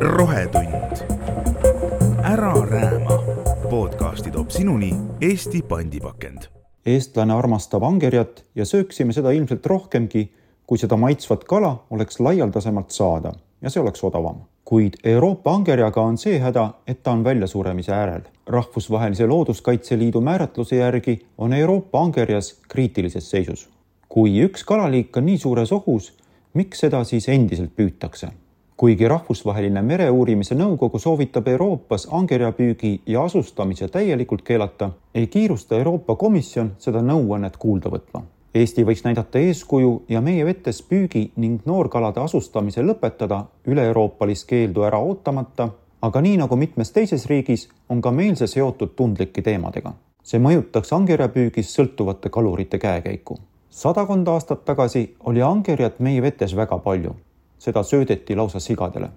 rohetund. ära rääma. podcasti toob sinuni Eesti pandipakend. eestlane armastab angerjat ja sööksime seda ilmselt rohkemgi, kui seda maitsvat kala oleks laialdasemalt saada ja see oleks odavam kuid Euroopa angerjaga on see häda, et ta on väljasuremise äärel. rahvusvahelise Looduskaitse Liidu määratluse järgi on Euroopa angerjas kriitilises seisus. kui üks kalaliik on nii suures ohus, miks seda siis endiselt püütakse? kuigi Rahvusvaheline Mereuurimise Nõukogu soovitab Euroopas angerjapüügi ja asustamise täielikult keelata, ei kiirusta Euroopa Komisjon seda nõuannet kuulda võtma Eesti võiks näidata eeskuju ja meie vetes püügi ning noorkalade asustamise lõpetada üle-euroopalist keeldu ära ootamata, aga nii nagu mitmes teises riigis, on ka meil see seotud tundlike teemadega. see mõjutaks angerjapüügist sõltuvate kalurite käekäiku. Sadakond aastat tagasi oli angerjat meie vetes väga palju. seda söödeti lausa sigadele.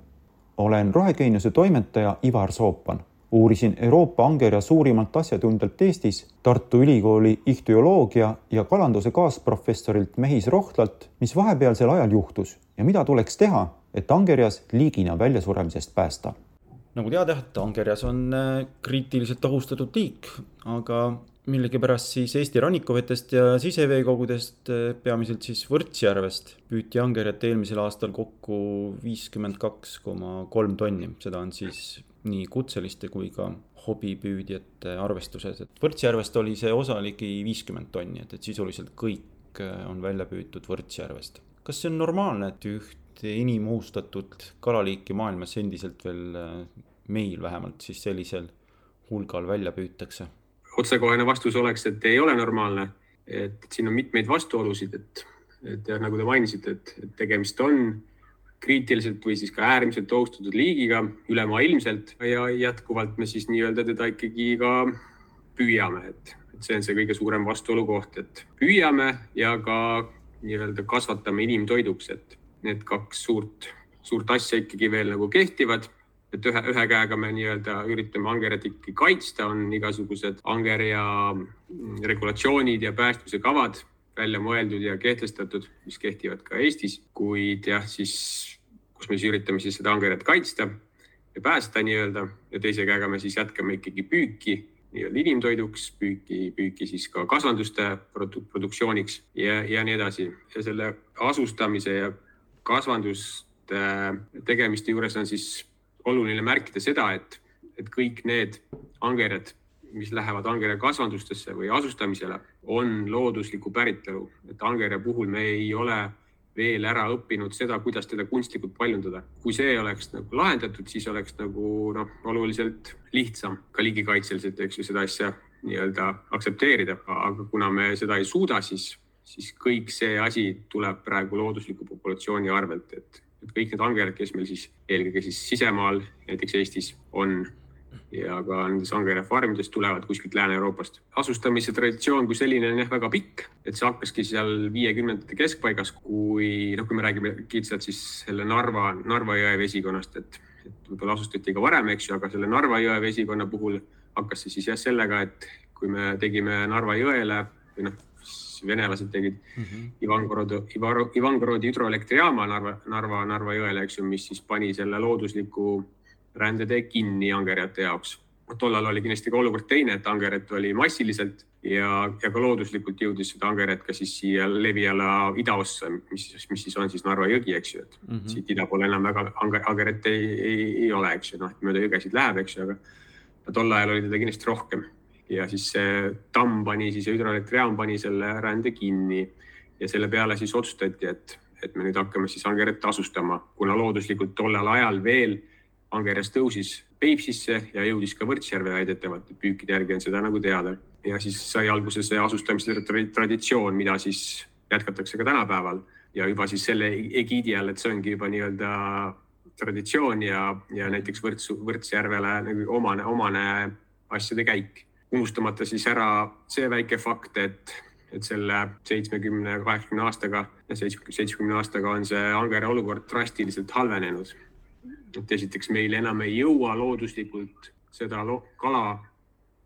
olen rohegeeniuse toimetaja Ivar Soopan uurisin Euroopa angerja suurimalt asjatundjalt Eestis, Tartu Ülikooli ihtioloogia ja kalanduse kaasprofessorilt Mehis Rohtlalt, mis vahepealsel ajal juhtus ja mida tuleks teha, et angerjas liigina väljasuremisest päästa nagu teada, et angerjas on äh, kriitiliselt ohustatud liik, aga millegipärast siis Eesti rannikuvetest ja siseveekogudest, äh, peamiselt siis Võrtsjärvest, püüti angerjat eelmisel aastal kokku viiskümmend kaks koma kolm tonni, seda on siis nii kutseliste kui ka hobipüüdjate arvestuses, et Võrtsjärvest oli see osa ligi viiskümmend tonni, et, et sisuliselt kõik äh, on välja püütud Võrtsjärvest. kas see on normaalne, et ühte inimuustatud kalaliiki maailmas endiselt veel äh, meil vähemalt siis sellisel hulgal välja püütakse? otsekohene vastus oleks, et ei ole normaalne, et siin on mitmeid vastuolusid, et, et ja nagu te mainisite, et tegemist on kriitiliselt või siis ka äärmiselt ohustatud liigiga ülemaailmselt ja jätkuvalt me siis nii-öelda teda ikkagi ka püüame, et, et see on see kõige suurem vastuolu koht, et püüame ja ka nii-öelda kasvatame inimtoiduks, et need kaks suurt, suurt asja ikkagi veel nagu kehtivad. et ühe, ühe käega me nii-öelda üritame angerjat ikkagi kaitsta, on igasugused angerja regulatsioonid ja päästmise kavad välja mõeldud ja kehtestatud, mis kehtivad ka Eestis, kuid jah, siis kus me siis üritame siis seda angerjat kaitsta ja päästa nii-öelda ja teise käega me siis jätkame ikkagi püüki nii-öelda inimtoiduks, püüki, püüki siis ka kasvanduste produ produktsiooniks ja, ja nii edasi. ja selle asustamise ja kasvanduste tegemiste juures on siis oluline märkida seda, et, et kõik need angerjad, mis lähevad angerja kasvandustesse või asustamisele, on looduslikku päritolu, et angerja puhul me ei ole veel ära õppinud seda, kuidas teda kunstlikult paljundada. kui see oleks nagu lahendatud, siis oleks nagu noh, oluliselt lihtsam ka liigikaitseliselt, eks ju, seda asja nii-öelda aktsepteerida, aga kuna me seda ei suuda, siis, siis kõik see asi tuleb praegu loodusliku populatsiooni arvelt, et, et kõik need angerjad, kes meil siis eelkõige siis sisemaal, näiteks Eestis on ja ka nendes angerjafarmides tulevad kuskilt Lääne-Euroopast. asustamise traditsioon kui selline on jah väga pikk, et see hakkaski seal viiekümnendate keskpaigas, kui noh, kui me räägime kitsalt siis selle Narva, Narva jõe vesikonnast, et, et võib-olla asustati ka varem, eks ju, aga selle Narva jõe vesikonna puhul hakkas see siis jah sellega, et kui me tegime Narva jõele või noh, venelased tegid mm -hmm. Ivangorodi, Ivangorodi hüdroelektrijaama Narva, Narva, Narva jõele, eks ju, mis siis pani selle loodusliku rändetee kinni angerjate jaoks. tollal oli kindlasti ka olukord teine, et angerjat oli massiliselt ja, ja ka looduslikult jõudis seda angerjat ka siis siia leviala idaossa, mis, mis siis on siis Narva jõgi, eks ju, et mm -hmm. siit ida poole enam väga angerjat ei, ei, ei ole, eks ju, noh, mööda jõgesid läheb, eks ju, aga tol ajal oli teda kindlasti rohkem ja siis see tamm pani siis ja hüdroelektrijaam pani selle rände kinni ja selle peale siis otsustati, et, et me nüüd hakkame siis angerjat asustama, kuna looduslikult tollel ajal veel angerjas tõusis Peipsisse ja jõudis ka Võrtsjärve väidetavalt, et püükide järgi on seda nagu teada. ja siis sai alguse see asustamise traditsioon, mida siis jätkatakse ka tänapäeval ja juba siis selle egiidi all, et see ongi juba nii-öelda traditsioon ja, ja näiteks Võrtsu, Võrtsjärvele nagu omane, omane asjade käik. Unustamata siis ära see väike fakt, et, et selle seitsmekümne, kaheksakümne aastaga, seitsmekümne aastaga on see angerja olukord drastiliselt halvenenud. et esiteks meil enam ei jõua looduslikult seda kala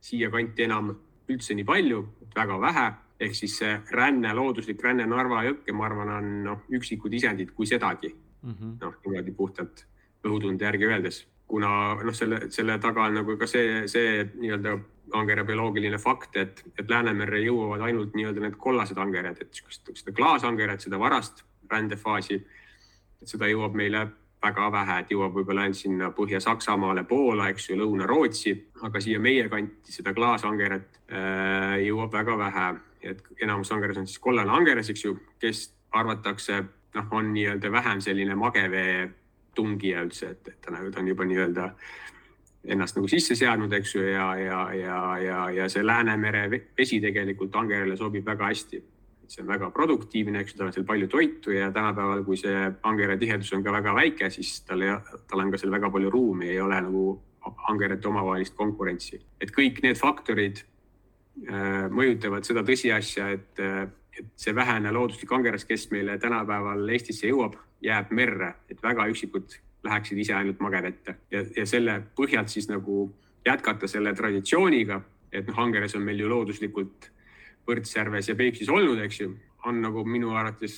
siia kanti enam üldse nii palju, väga vähe. ehk siis see ränne, looduslik ränne Narva jõkke, ma arvan, on noh, üksikud isendid, kui sedagi. Mm -hmm. noh, niimoodi puhtalt õhutunde järgi öeldes, kuna noh, selle, selle taga on nagu ka see, see nii-öelda angera bioloogiline fakt, et, et Läänemerre jõuavad ainult nii-öelda need kollased angerjad, et seda klaasangerjat, seda varast rändefaasi, et seda jõuab meile väga vähe, et jõuab võib-olla ainult sinna Põhja-Saksamaale, Poola, eks ju, Lõuna-Rootsi, aga siia meie kanti seda klaasangeret äh, jõuab väga vähe. et enamus angeres on siis kollane angeres, eks ju, kes arvatakse, noh, on nii-öelda vähem selline magevee tungija üldse, et, et ta nagu, ta on juba nii-öelda ennast nagu sisse seadnud, eks ju, ja, ja, ja, ja, ja see Läänemere vesi tegelikult angerele sobib väga hästi see on väga produktiivne, eks ju, tal on seal palju toitu ja tänapäeval, kui see angere tihedus on ka väga väike, siis tal, tal on ka seal väga palju ruumi, ei ole nagu angerite omavahelist konkurentsi. et kõik need faktorid äh, mõjutavad seda tõsiasja, et, äh, et see vähene looduslik angeras, kes meile tänapäeval Eestisse jõuab, jääb merre, et väga üksikud läheksid ise ainult magevette ja, ja selle põhjalt siis nagu jätkata selle traditsiooniga, et noh, angeres on meil ju looduslikult Võrtsjärves ja Peipsis olnud, eks ju, on nagu minu arvates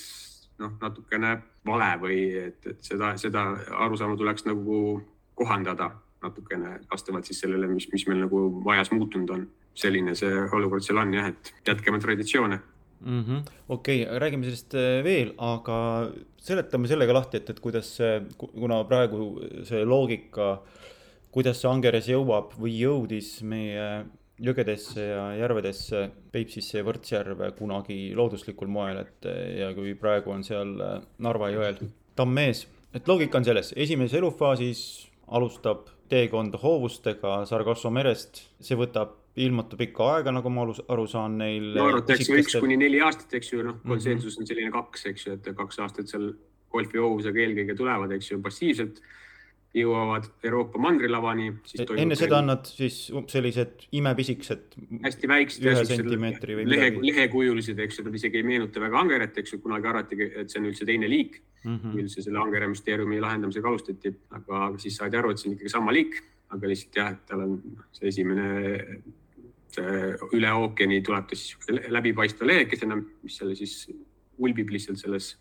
noh, natukene vale või et, et seda, seda arusaama tuleks nagu kohandada natukene vastavalt siis sellele, mis, mis meil nagu ajas muutunud on. selline see olukord seal on jah, et jätkame traditsioone mm -hmm.. okei okay,, räägime sellest äh, veel, aga seletame sellega lahti, et, et kuidas see, kuna praegu see loogika, kuidas see angeres jõuab või jõudis meie jõgedesse ja järvedesse, Peipsisse ja Võrtsjärve kunagi looduslikul moel, et ja kui praegu on seal äh, Narva jõel tammees, et loogika on selles, esimeses elufaasis alustab teekond hoovustega Sargasso merest, see võtab ilmatu pikka aega, nagu ma aru saan neil. no arvatakse üks kuni neli aastat, eks ju, noh, konsensus on selline kaks, eks ju, et kaks aastat seal golfihoovusega eelkõige tulevad, eks ju, passiivselt jõuavad Euroopa mandrilavani. enne seda on nad siis sellised imepisikesed. hästi väiksed. ühe sentimeetri või lehe, lehekujulised, eks ju, nad isegi ei meenuta väga angeret, eks ju, kunagi arvatigi, et see on üldse teine liik mm. -hmm. üldse selle angere müsteeriumi lahendamisega alustati, aga siis saadi aru, et see on ikkagi sama liik, aga lihtsalt jah, et tal on see esimene, üle ookeani tuleb ta siis läbipaistva lehekesena, mis selle siis ulbib lihtsalt selles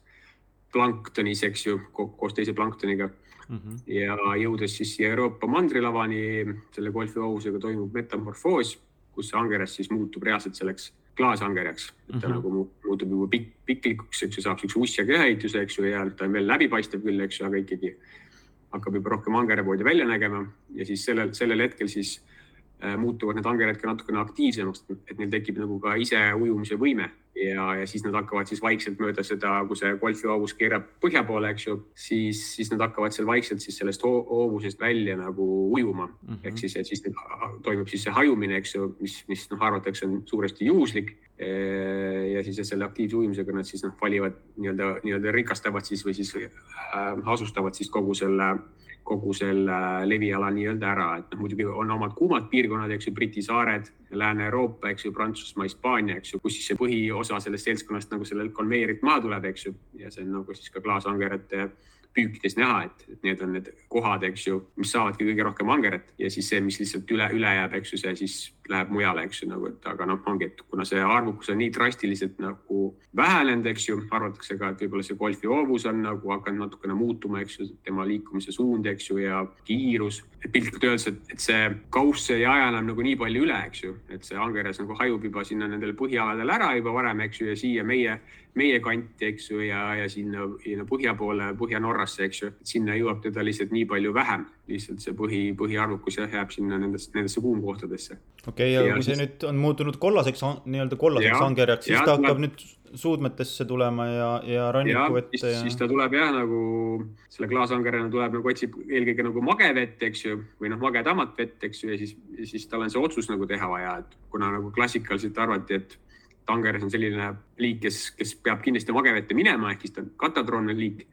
planktonis, eks ju, koos teise planktoniga mm. -hmm. ja jõudes siis siia Euroopa mandrilavani, selle golfihoousega toimub metamorfoos, kus see angeres siis muutub reaalselt selleks klaasangerjaks, et ta mm -hmm. nagu muutub juba pikk, piklikuks, eks ju, saab siukse ussja köhaehituse, eks ju, ja ta on veel läbipaistev küll, eks ju, aga ikkagi hakkab juba rohkem angerepoodi välja nägema ja siis sellel, sellel hetkel siis äh, muutuvad need angered ka natukene aktiivsemaks, et neil tekib nagu ka ise ujumise võime ja, ja siis nad hakkavad siis vaikselt mööda seda, kui see golfihoovus keerab põhja poole, eks ju, siis, siis nad hakkavad seal vaikselt siis sellest hoovusest välja nagu ujuma mm. -hmm. ehk siis, et siis toimub siis see hajumine, eks ju, mis, mis noh, arvatakse on suuresti juhuslik. ja siis selle aktiivse ujumisega nad siis noh, valivad nii-öelda, nii-öelda rikastavad siis või siis äh, asustavad siis kogu selle äh, kogu selle leviala nii-öelda ära, et noh, muidugi on omad kuumad piirkonnad, eks ju, Briti saared, Lääne-Euroopa, eks ju, Prantsusmaa, Hispaania, eks ju, kus siis see põhiosa sellest seltskonnast nagu sellelt konveijerilt maha tuleb, eks ju, ja see on nagu siis ka klaasangerate püükides näha, et need on need kohad, eks ju, mis saavadki kõige rohkem angeret ja siis see, mis lihtsalt üle, üle jääb, eks ju, see siis läheb mujale, eks ju, nagu, et aga noh, ongi, et kuna see arvukus on nii drastiliselt nagu vähenenud, eks ju, arvatakse ka, et võib-olla see golfi hoovus on nagu hakanud natukene muutuma, eks ju, tema liikumise suund, eks ju, ja kiirus. et piltlikult öeldes, et, see kauss ei aja enam nagu nii palju üle, eks ju, et see angeres nagu hajub juba sinna nendele põhialadele ära juba varem, eks ju, ja siia meie meie kanti, eks ju, ja, ja sinna, sinna põhja poole, Põhja-Norrasse, eks ju, sinna jõuab teda lihtsalt nii palju vähem, lihtsalt see põhi, põhiarvukus jah, jääb sinna nendesse, nendesse kuumkohtadesse. Okei okay,, ja kui see siis... nüüd on muutunud kollaseks, nii-öelda kollaseks angerjaks, siis ja, ta hakkab tuleb... nüüd suudmetesse tulema ja, ja ranniku ette ja. siis ta tuleb jah, nagu selle klaasangerena tuleb nagu otsib eelkõige nagu magevett, eks ju, või noh, magedamat vett, eks ju, ja siis, siis tal on see otsus nagu teha vaja, et kuna nagu klassikaliselt arvati, et Tangeres on selline liik, kes, kes peab kindlasti magevette minema, ehk siis ta on katadroonne liik,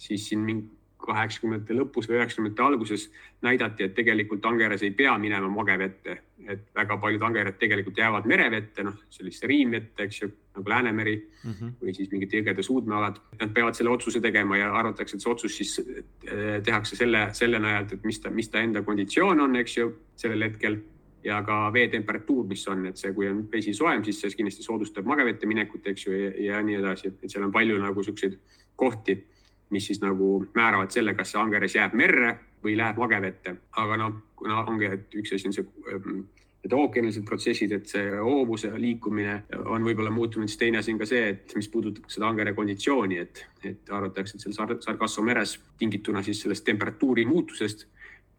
siis siin mingi kaheksakümnendate lõpus või üheksakümnendate alguses näidati, et tegelikult Tangeres ei pea minema magevette, et väga paljud angered tegelikult jäävad merevette, noh, sellisse riimvette, eks ju, nagu Läänemeri mm -hmm. või siis mingid jõgede suudmealad. Nad peavad selle otsuse tegema ja arvatakse, et see otsus siis tehakse selle, selle najalt, et mis ta, mis ta enda konditsioon on, eks ju, sellel hetkel ja ka veetemperatuur, mis on, et see, kui on vesi soojem, siis see kindlasti soodustab magevette minekut, eks ju, ja, nii edasi, et seal on palju nagu siukseid kohti, mis siis nagu määravad selle, kas see angeres jääb merre või läheb magevette. aga noh, kuna ongi, et üks asi on see need ookeanilised protsessid, et see hoovuse liikumine on võib-olla muutunud, siis teine asi on ka see, et mis puudutab seda angere konditsiooni, et, et arvatakse, et seal Sargasso meres tingituna siis sellest temperatuuri muutusest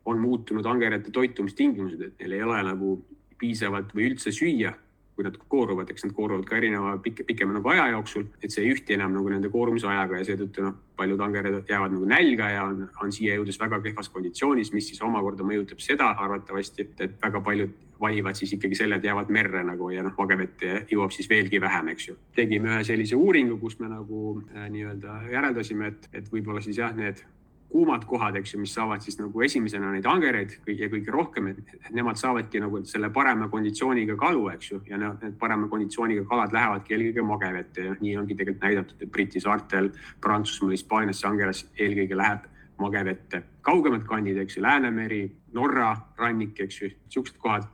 on muutunud angerate toitumistingimused, et neil ei ole nagu piisavalt või üldse süüa, kui nad kooruvad, eks nad kooruvad ka erineva pike, pikema nagu aja jooksul, et see ei ühti enam nagu nende koorumisajaga ja seetõttu noh, paljud angered jäävad nagu nälga ja on, on siia jõudes väga kehvas konditsioonis, mis siis omakorda mõjutab seda arvatavasti, et väga paljud valivad siis ikkagi selle, et jäävad merre nagu ja noh, magevette jõuab siis veelgi vähem, eks ju. tegime ühe sellise uuringu, kus me nagu äh, nii-öelda järeldasime, et, et võib-olla siis jah, need kuumad kohad, eks ju, mis saavad siis nagu esimesena neid angereid ja kõige rohkem, et nemad saavadki nagu selle parema konditsiooniga kalu, eks ju, ja need parema konditsiooniga kalad lähevadki eelkõige magevette. Ja nii ongi tegelikult näidatud, et Briti saartel, Prantsusmaal, Hispaanias see angelas eelkõige läheb magevette. kaugemad kandid, eks ju, Läänemeri, Norra rannik, eks ju, siuksed kohad,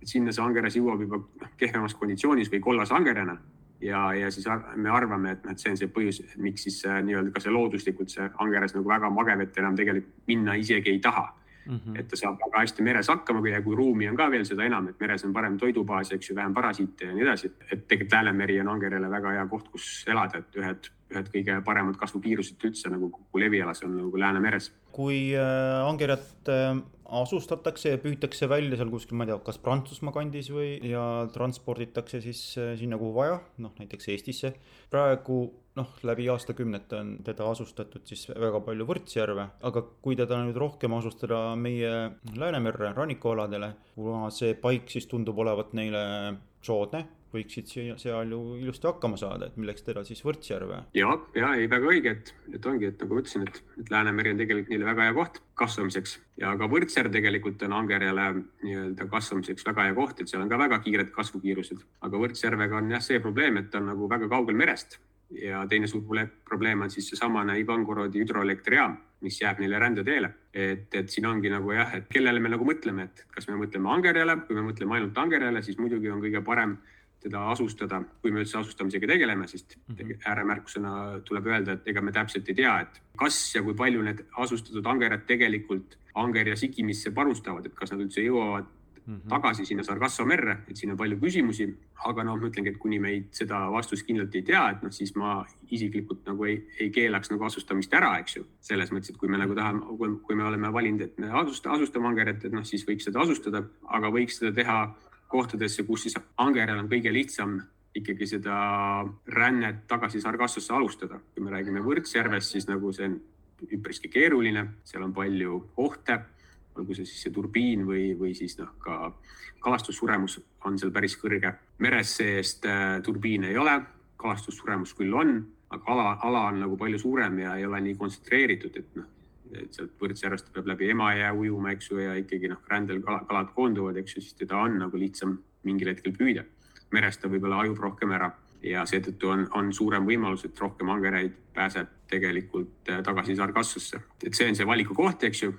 et sinna see angeras jõuab juba kehvemas konditsioonis või kollasangerena ja, ja siis me arvame, et, et see on see põhjus, miks siis nii-öelda ka see looduslikult see angeres nagu väga magevett enam tegelikult minna isegi ei taha mm. -hmm. et ta saab väga hästi meres hakkama ja kui ruumi on ka veel seda enam, et meres on parem toidubaas, eks ju, vähem parasiite ja nii edasi. et tegelikult Läänemeri on angerele väga hea koht, kus elada, et ühed, ühed kõige paremad kasvukiirused üldse nagu kogu levialas on nagu Läänemeres. kui äh, angerjat äh, asustatakse ja püütakse välja seal kuskil, ma ei tea, kas Prantsusmaa kandis või, ja transporditakse siis äh, sinna, kuhu vaja, noh näiteks Eestisse. praegu noh, läbi aastakümnete on teda asustatud siis väga palju võrtsjärve, aga kui teda nüüd rohkem asustada meie Läänemerre rannikualadele, kuna see paik siis tundub olevat neile soodne võiksid siia, seal ju ilusti hakkama saada, et milleks teda siis Võrtsjärve? ja, ja ei, väga õige, et, et ongi, et nagu ma ütlesin, et, et Läänemeri on tegelikult neile väga hea koht kasvamiseks ja ka Võrtsjärv tegelikult on angerjale nii-öelda kasvamiseks väga hea koht, et seal on ka väga kiired kasvukiirused, aga Võrtsjärvega on jah see probleem, et ta on nagu väga kaugel merest ja teine suur probleem on siis seesamane Ivangorodi hüdroelektrijaam, mis jääb neile rändeteele. et, et siin ongi nagu jah, et kellele me nagu mõtleme, et kas me mõtleme angerjale, kui me mõtleme ainult angerjale, siis muidugi on kõige parem teda asustada, kui me üldse asustamisega tegeleme, siis mhm. ääremärkusena tuleb öelda, et ega me täpselt ei tea, et kas ja kui palju need asustatud angerjad tegelikult angerja sikimisse panustavad, et kas nad üldse jõuavad mm -hmm. tagasi sinna Sargasso merre, et siin on palju küsimusi, aga noh, ma ütlengi, et kuni me ei, seda vastust kindlalt ei tea, et noh, siis ma isiklikult nagu ei, ei keelaks nagu asustamist ära, eks ju. selles mõttes, et kui me nagu tahame, kui me oleme valinud, et me asustame, asustame angerjat, et noh, siis võiks seda asustada, aga võiks seda teha kohtadesse, kus siis angerjal on kõige lihtsam ikkagi seda rännet tagasi Sargassosse alustada. kui me räägime Võrtsjärvest, siis nagu see on üpriski keeruline, seal on palju ohte, olgu see siis see turbiin või, või siis noh, ka kalastussuremus on seal päris kõrge. meres seest äh, turbiine ei ole, kalastussuremus küll on, aga ala, ala on nagu palju suurem ja ei ole nii kontsentreeritud, et noh, et sealt Võrtsjärvest peab läbi Emajää ujuma, eks ju, ja ikkagi noh, rändel kalad koonduvad, eks ju, siis teda on nagu lihtsam mingil hetkel püüda. merest ta võib-olla hajub rohkem ära ja seetõttu on, on suurem võimalus, et rohkem angereid pääseb tegelikult äh, tagasi Sargassosse. et see on see valiku koht, eks ju.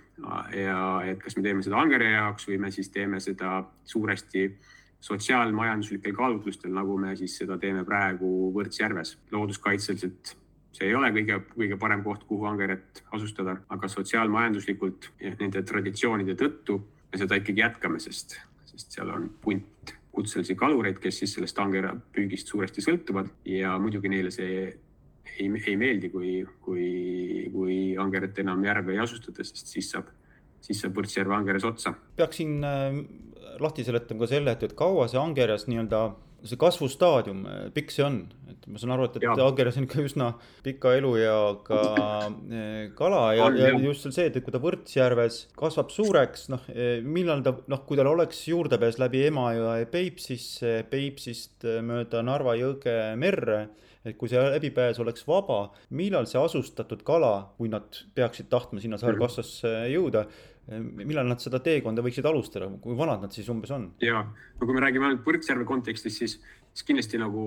ja et kas me teeme seda angere jaoks või me siis teeme seda suuresti sotsiaalmajanduslikel kaalutlustel, nagu me siis seda teeme praegu Võrtsjärves. looduskaitseliselt see ei ole kõige, kõige parem koht, kuhu angeret asustada, aga sotsiaalmajanduslikult ja nende traditsioonide tõttu me seda ikkagi jätkame, sest, sest seal on punt kutselisi kalureid, kes siis sellest angera püügist suuresti sõltuvad ja muidugi neile see ei, ei meeldi, kui, kui, kui angeret enam järve ei asustata, sest siis saab, siis saab Võrtsjärve angeres otsa. peaksin äh, lahti seletama ka selle, et, et kaua see angeres nii-öelda see kasvustaadium, pikk see on, et ma saan aru, et, et angeres on ikka üsna pika elueaga eh, kala ja, ja just see, et, kui ta Võrtsjärves kasvab suureks, noh, eh, millal ta, noh, kui tal oleks juurdepääs läbi Emajõe Peipsisse, Peipsist mööda Narva jõge merre et kui see läbipääs oleks vaba, millal see asustatud kala, kui nad peaksid tahtma sinna Sargassosse jõuda, millal nad seda teekonda võiksid alustada, kui vanad nad siis umbes on? ja, no kui me räägime ainult Võrtsjärve kontekstis, siis, siis kindlasti nagu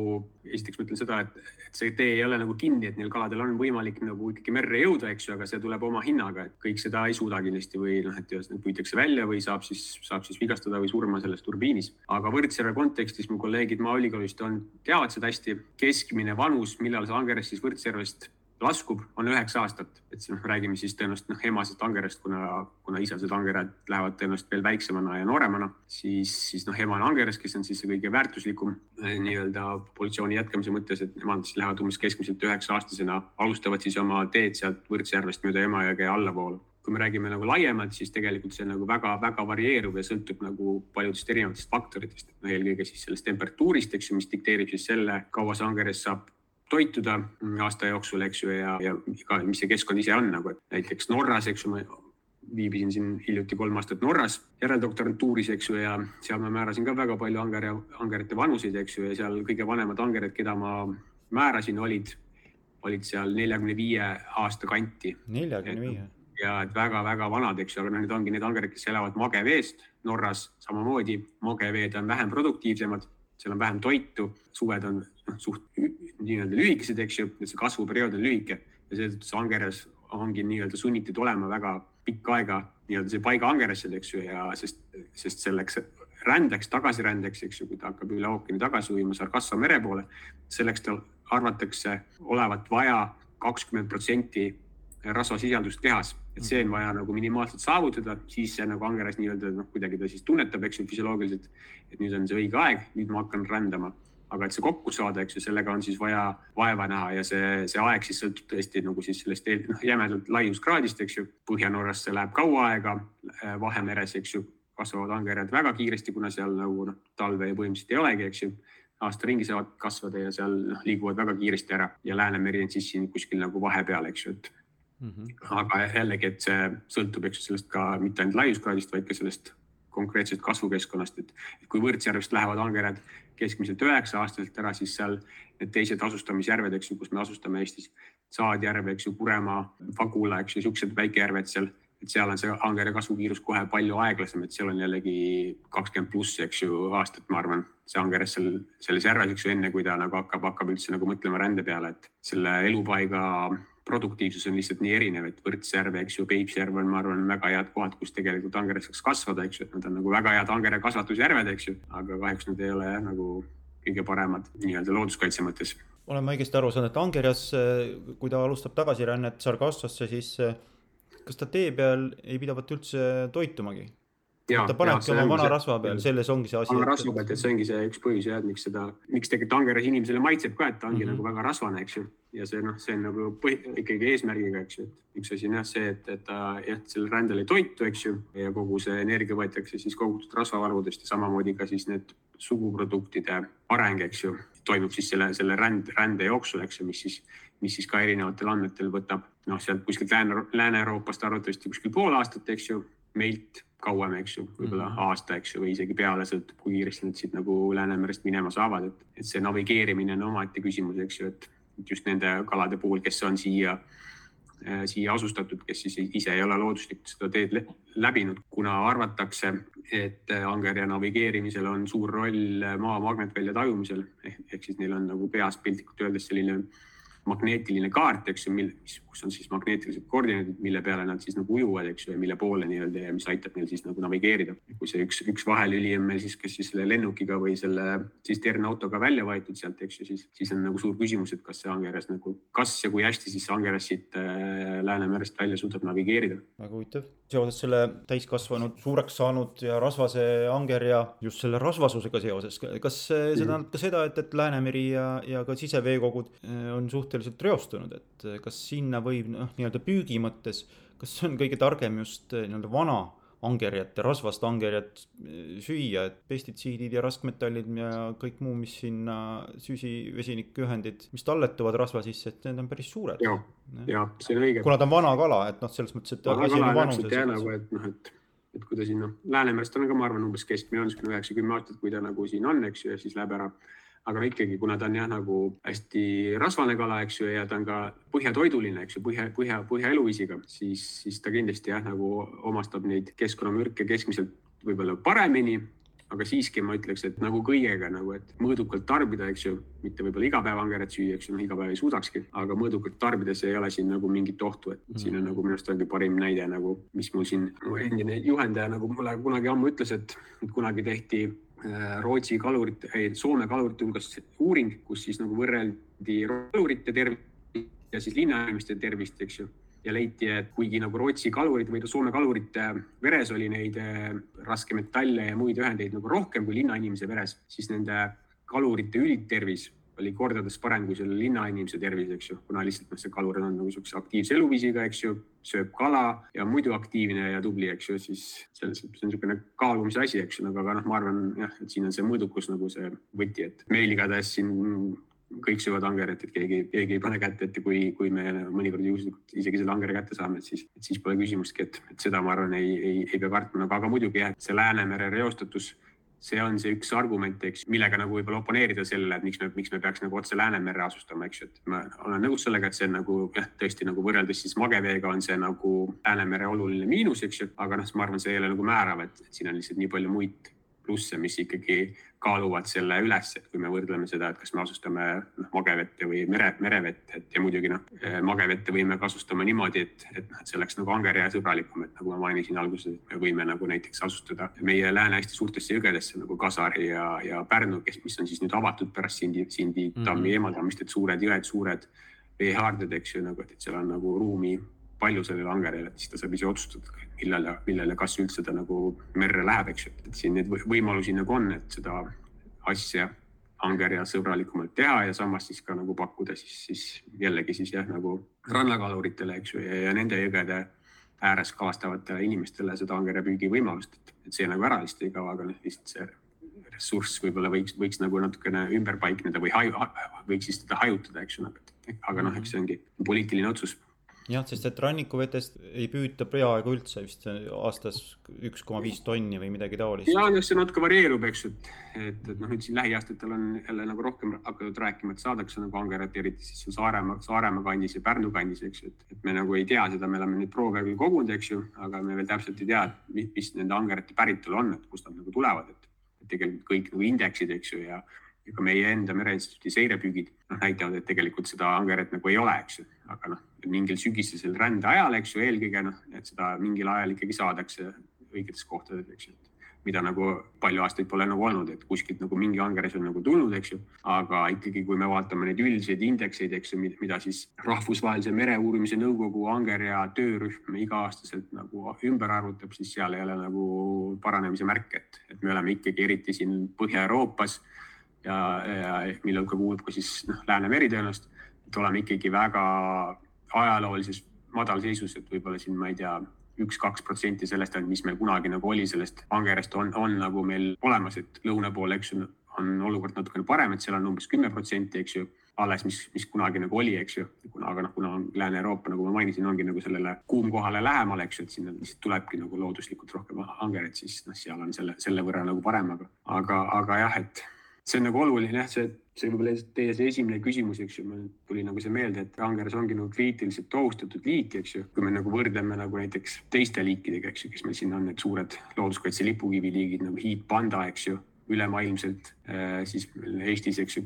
esiteks ma ütlen seda, et, et see tee ei ole nagu kinni, et neil kaladel on võimalik nagu ikkagi merre jõuda, eks ju, aga see tuleb oma hinnaga, et kõik seda ei suuda kindlasti või noh, et ühesõnaga püütakse välja või saab siis, saab siis vigastada või surma selles turbiinis. aga Võrtsjärve kontekstis mu kolleegid Maaülikoolist on, teavad seda hästi. keskmine vanus, millal see angerjas siis Võrtsjärvest laskub, on üheksa aastat, et siis noh, räägime siis tõenäoliselt noh, emasest angerjast, kuna, kuna isased angerjad lähevad tõenäoliselt veel väiksemana ja nooremana, siis, siis noh, emane angeras, kes on siis see kõige väärtuslikum eh, nii-öelda populatsiooni jätkamise mõttes, et nemad siis lähevad umbes keskmiselt üheksa aastasena, alustavad siis oma teed sealt Võrtsjärvest mööda Emajõge allapoole kui me räägime nagu laiemalt, siis tegelikult see nagu väga-väga varieerub ja sõltub nagu paljudest erinevatest faktoritest. no eelkõige siis sellest temperatuurist, eks ju, mis dikteerib siis selle, kaua see angeres saab toituda aasta jooksul, eks ju, ja, ja ka, mis see keskkond ise on nagu, et näiteks Norras, eks ju, ma viibisin siin hiljuti kolm aastat Norras järeldoktorantuuris, eks ju, ja seal ma määrasin ka väga palju anger, angerite vanuseid, eks ju, ja seal kõige vanemad angerid, keda ma määrasin, olid, olid seal neljakümne viie aasta kanti. neljakümne viie? ja et väga-väga vanad, eks ju, aga noh, need ongi need angerid, kes elavad mageveest Norras samamoodi, mageveed on vähem produktiivsemad, seal on vähem toitu, suved on noh, suht nii-öelda lühikesed, eks ju, et see kasvuperiood on lühike ja seetõttu see angeres ongi nii-öelda sunnitud olema väga pikka aega nii-öelda see paiga angerasjad, eks ju, ja sest, sest selleks rändeks, tagasirändeks, eks ju, kui ta hakkab üle ookeani tagasi ujuma Sarkassa mere poole, selleks tal arvatakse olevat vaja kakskümmend protsenti rasvasisaldust kehas, et see on vaja nagu minimaalselt saavutada, siis see nagu angeras nii-öelda noh, kuidagi ta siis tunnetab, eks ju, füsioloogiliselt, et nüüd on see õige aeg, nüüd ma hakkan rändama aga et see kokku saada, eks ju, sellega on siis vaja vaeva näha ja see, see aeg siis sõltub tõesti nagu siis sellest noh, jämedalt laiuskraadist, eks ju. Põhja-Norras see läheb kaua aega, äh, Vahemeres, eks ju, kasvavad angerjad väga kiiresti, kuna seal nagu noh, talve põhimõtteliselt ei olegi, eks ju. aasta ringi saavad kasvada ja seal noh, liiguvad väga kiiresti ära ja Läänemeri on siis siin kuskil nagu vahepeal, eks ju, et mm. -hmm. aga jällegi, et see sõltub, eks ju, sellest ka mitte ainult laiuskraadist, vaid ka sellest konkreetsest kasvukeskkonnast, et kui Võrtsjärvest lähevad angerjad keskmiselt üheksa aastaselt ära, siis seal need teised asustamisjärved, eks ju, kus me asustame Eestis, Saadjärv, eks ju, Puremaa, Pagula, eks ju, siuksed väikejärved seal, et seal on see ankeri kasvukiirus kohe palju aeglasem, et seal on jällegi kakskümmend pluss, eks ju, aastat, ma arvan, see angeres seal selles järves, eks ju, enne kui ta nagu hakkab, hakkab üldse nagu mõtlema rände peale, et selle elupaiga produktiivsus on lihtsalt nii erinev, et Võrtsjärv, eks ju, Peipsjärv on, ma arvan, väga head kohad, kus tegelikult angeres saaks kasvada, eks ju, et nad on nagu väga head angere kasvatusjärved, eks ju, aga kahjuks nad ei ole jah, nagu kõige paremad nii-öelda looduskaitse mõttes. olen ma õigesti aru saanud, et angerjas, kui ta alustab tagasirännet Sargassosse, siis kas ta tee peal ei pidavat üldse toitumagi? ta panebki oma vana rasva peal, selles ongi see asi. vana rasva pealt, et see ongi see üks põhjus jah, et miks seda, miks tegelikult angeras inimesele maitseb ka, et ta ongi mm -hmm. nagu väga rasvane, eks ju. Ja see noh, see on nagu põhi, ikkagi eesmärgiga, eks ju, et üks asi on jah see, et, et ta jah, sellel rändel ei toitu, eks ju. ja kogu see energia võetakse siis kogutud rasvavarudest ja samamoodi ka siis need suguproduktide areng, eks ju, toimub siis selle, selle ränd, rände jooksul, eks ju, mis siis, mis siis ka erinevatel andmetel võtab noh, sealt kuskilt Lääne, Lääne-Euroopast arvatavasti kuskil pool aastat, eks ju, meilt kauem, eks ju, võib-olla mm -hmm. aasta, eks ju, või isegi peale, sõltub, kui kiiresti nad siit nagu Läänemerest minema saavad, et, et see navigeerimine on omaette küsimus, eks ju, et just nende kalade puhul, kes on siia äh,, siia asustatud, kes siis ise ei ole looduslikult seda teed läbinud, kuna arvatakse, et angerja navigeerimisel on suur roll maa magnetvälja tajumisel ehk, ehk siis neil on nagu peas piltlikult öeldes selline äh, magneetiline kaart, eks ju, mil, kus on siis magneetilised koordinaadid, mille peale nad siis nagu ujuvad, eks ju, ja mille poole nii-öelda ja mis aitab neil siis nagu navigeerida. kui see üks, üks vahelüli on meil siis, kas siis selle lennukiga või selle tsisternautoga välja võetud sealt, eks ju, siis, siis on nagu suur küsimus, et kas see angeras nagu, kas ja kui hästi siis angeras siit äh, Läänemerest välja suudab navigeerida. väga huvitav. Seoses selle täiskasvanud, suureks saanud ja rasvase angerja just selle rasvasusega seoses, kas see tähendab ka seda, et, et Läänemeri ja, ja ka siseveekogud äh, on suhteliselt reostunud, et eh, kas sinna võib noh, nii-öelda püügi mõttes, kas on kõige targem just eh, nii-öelda vana angerjat ja rasvast angerjat eh, süüa, et pestitsiidid ja raskmetallid ja kõik muu, mis sinna süsi, vesinikühendid, mis talletuvad rasva sisse, et need on päris suured. ja, ja see on õige. kuna ta on vana kala, et noh, selles mõttes, et. vana kala on täpselt jah nagu, et noh, et, et kui ta siin noh, Läänemerest on ka, ma arvan, umbes keskmine on niisugune üheksa-kümme aastat, kui ta nagu siin on, eks ju, ja siis läheb ära aga ikkagi, kuna ta on jah, nagu hästi rasvane kala, eks ju, ja ta on ka põhjatoiduline, eks ju, põhja, põhja, põhjaeluviisiga, siis, siis ta kindlasti jah, nagu omastab neid keskkonnamürke keskmiselt võib-olla paremini. Aga siiski ma ütleks, et nagu kõigega nagu, et mõõdukalt tarbida, eks ju, mitte võib-olla iga päev angerat süüa, eks ju, noh iga päev ei suudakski, aga mõõdukalt tarbides ei ole siin nagu mingit ohtu, et siin on nagu minu arust ongi parim näide nagu, mis mul siin mu endine juhendaja nagu mulle kunagi ammu ütles, et kunagi tehti Rootsi kalurite, ei Soome kalurite hulgas uuring, kus siis nagu võrreldi kalurite tervist ja siis linnainimeste tervist, eks ju. Ja leiti, et kuigi nagu Rootsi kalurite või Soome kalurite veres oli neid eh, raskmetalle ja muid ühendeid nagu rohkem kui linnainimese veres, siis nende kalurite üldtervis oli kordades parem kui selle linnainimese tervis, eks ju, kuna lihtsalt noh, see kalur on nagu niisuguse aktiivse eluviisiga, eks ju, sööb kala ja muidu aktiivne ja tubli, eks ju, siis selles, see on niisugune kaalumise asi, eks ju, aga, aga noh, ma arvan jah, et siin on see mõõdukus nagu see võti, et meil igatahes siin kõik söövad angerat, et keegi, keegi ei pane kätt ette, kui, kui me mõnikord juhuslikult isegi selle angera kätte saame, et siis, siis pole küsimustki, et seda ma arvan, ei, ei, ei pea kartma, aga, aga muidugi jah, see Läänemere reostatus, see on see üks argument, eks, millega nagu võib-olla oponeerida sellele, et miks me, miks me peaks nagu otse Läänemerre asustama, eks ju, et ma olen nõus sellega, et see on nagu jah, tõesti nagu võrreldes siis mageveega on see nagu Läänemere oluline miinus, eks ju, aga noh, ma arvan, see ei ole nagu määrav, et siin on lihtsalt nii palju muid plusse, mis ikkagi kaaluvad selle üles, et kui me võrdleme seda, et kas me asustame noh, magevette või mere, merevett, et ja muidugi noh, magevette võime kasustama niimoodi, et, et noh, et see oleks nagu angerjää sõbralikum, et nagu ma mainisin alguses, et me võime nagu näiteks asustada meie Lääne-Eesti suurtesse jõgedesse nagu Kasari ja, ja Pärnu, kes, mis on siis nüüd avatud pärast Sindi, Sindi tammi mm -hmm. eemaldamist, et suured jõed, suured veehaarded, eks ju, nagu, et seal on nagu ruumi palju sellele angerjale, et siis ta saab ise otsustada, millal ja millal ja kas üldse ta nagu merre läheb, eks ju, et siin neid võimalusi nagu on, et seda asja angerja sõbralikumalt teha ja samas siis ka nagu pakkuda siis, siis jällegi siis jah, nagu rannakaluritele, eks ju, ja, nende jõgede ääres kalastavatele inimestele seda angerjapüügi võimalust, et see nagu ära lihtsalt ei kao, aga noh, lihtsalt see ressurss võib-olla võiks, võiks nagu natukene ümber paikneda või haju, võiks siis teda hajutada, eks ju, aga noh, eks see ongi poliitiline otsus jah, sest et rannikuvetest ei püüta peaaegu üldse vist aastas üks koma viis tonni või midagi taolist. ja noh, see natuke varieerub, eks ju, et, et, et noh, nüüd siin lähiaastatel on jälle nagu rohkem hakatud rääkima, et saadakse nagu angerat, eriti siis seal Saaremaa, Saaremaa kandis ja Pärnu kandis, eks ju, et, et me nagu ei tea seda, me oleme neid proove küll kogunud, eks ju, aga me veel täpselt ei tea, mis, mis nende angerate päritolu on, et kust nad nagu tulevad, et, tegelikult kõik nagu indeksid, eks ju, ja ja ka meie enda Mereinstituudi seirepüügid noh, näitavad, et tegelikult seda angeret nagu ei ole, eks ju, aga noh, mingil sügisesel rände ajal, eks ju, eelkõige noh, et seda mingil ajal ikkagi saadakse õigetes kohtades, eks ju mida nagu palju aastaid pole nagu olnud, et kuskilt nagu mingi angeres on nagu tulnud, eks ju. aga ikkagi, kui me vaatame neid üldiseid indekseid, eks ju, mida siis Rahvusvahelise Mereuurimise Nõukogu angerja töörühm iga-aastaselt nagu ümber arvutab, siis seal ei ole nagu paranemise märke, et, et me oleme ikkagi eriti siin Põhja-Euroopas ja, ja mille hulka kuulub ka siis noh, Läänemeri tõenäoliselt, et oleme ikkagi väga ajaloolises madalseisus, et võib-olla siin, ma ei tea, üks-kaks protsenti sellest, mis meil kunagi nagu oli, sellest angerest on, on nagu meil olemas, et lõuna pool, eks ju, on olukord natukene parem, et seal on umbes kümme protsenti, eks ju, alles, mis, mis kunagi nagu oli, eks ju, kuna, aga noh, kuna Lääne-Euroopa, nagu ma mainisin, ongi nagu sellele kuumkohale lähemal, eks ju, et sinna lihtsalt tulebki nagu looduslikult rohkem angeret, siis noh, seal on selle, selle võrra nagu parem, aga, aga, aga jah, et see on nagu oluline jah, see, see võib-olla teie see esimene küsimus, eks ju, mul tuli nagu see meelde, et angeras ongi nagu kriitiliselt ohustatud liik, eks ju. kui me nagu võrdleme nagu näiteks teiste liikidega, eks ju, kes meil siin on, need suured looduskaitse lipukiviliigid nagu hiidpanda, eks ju, ülemaailmselt, äh, siis Eestis, eks ju,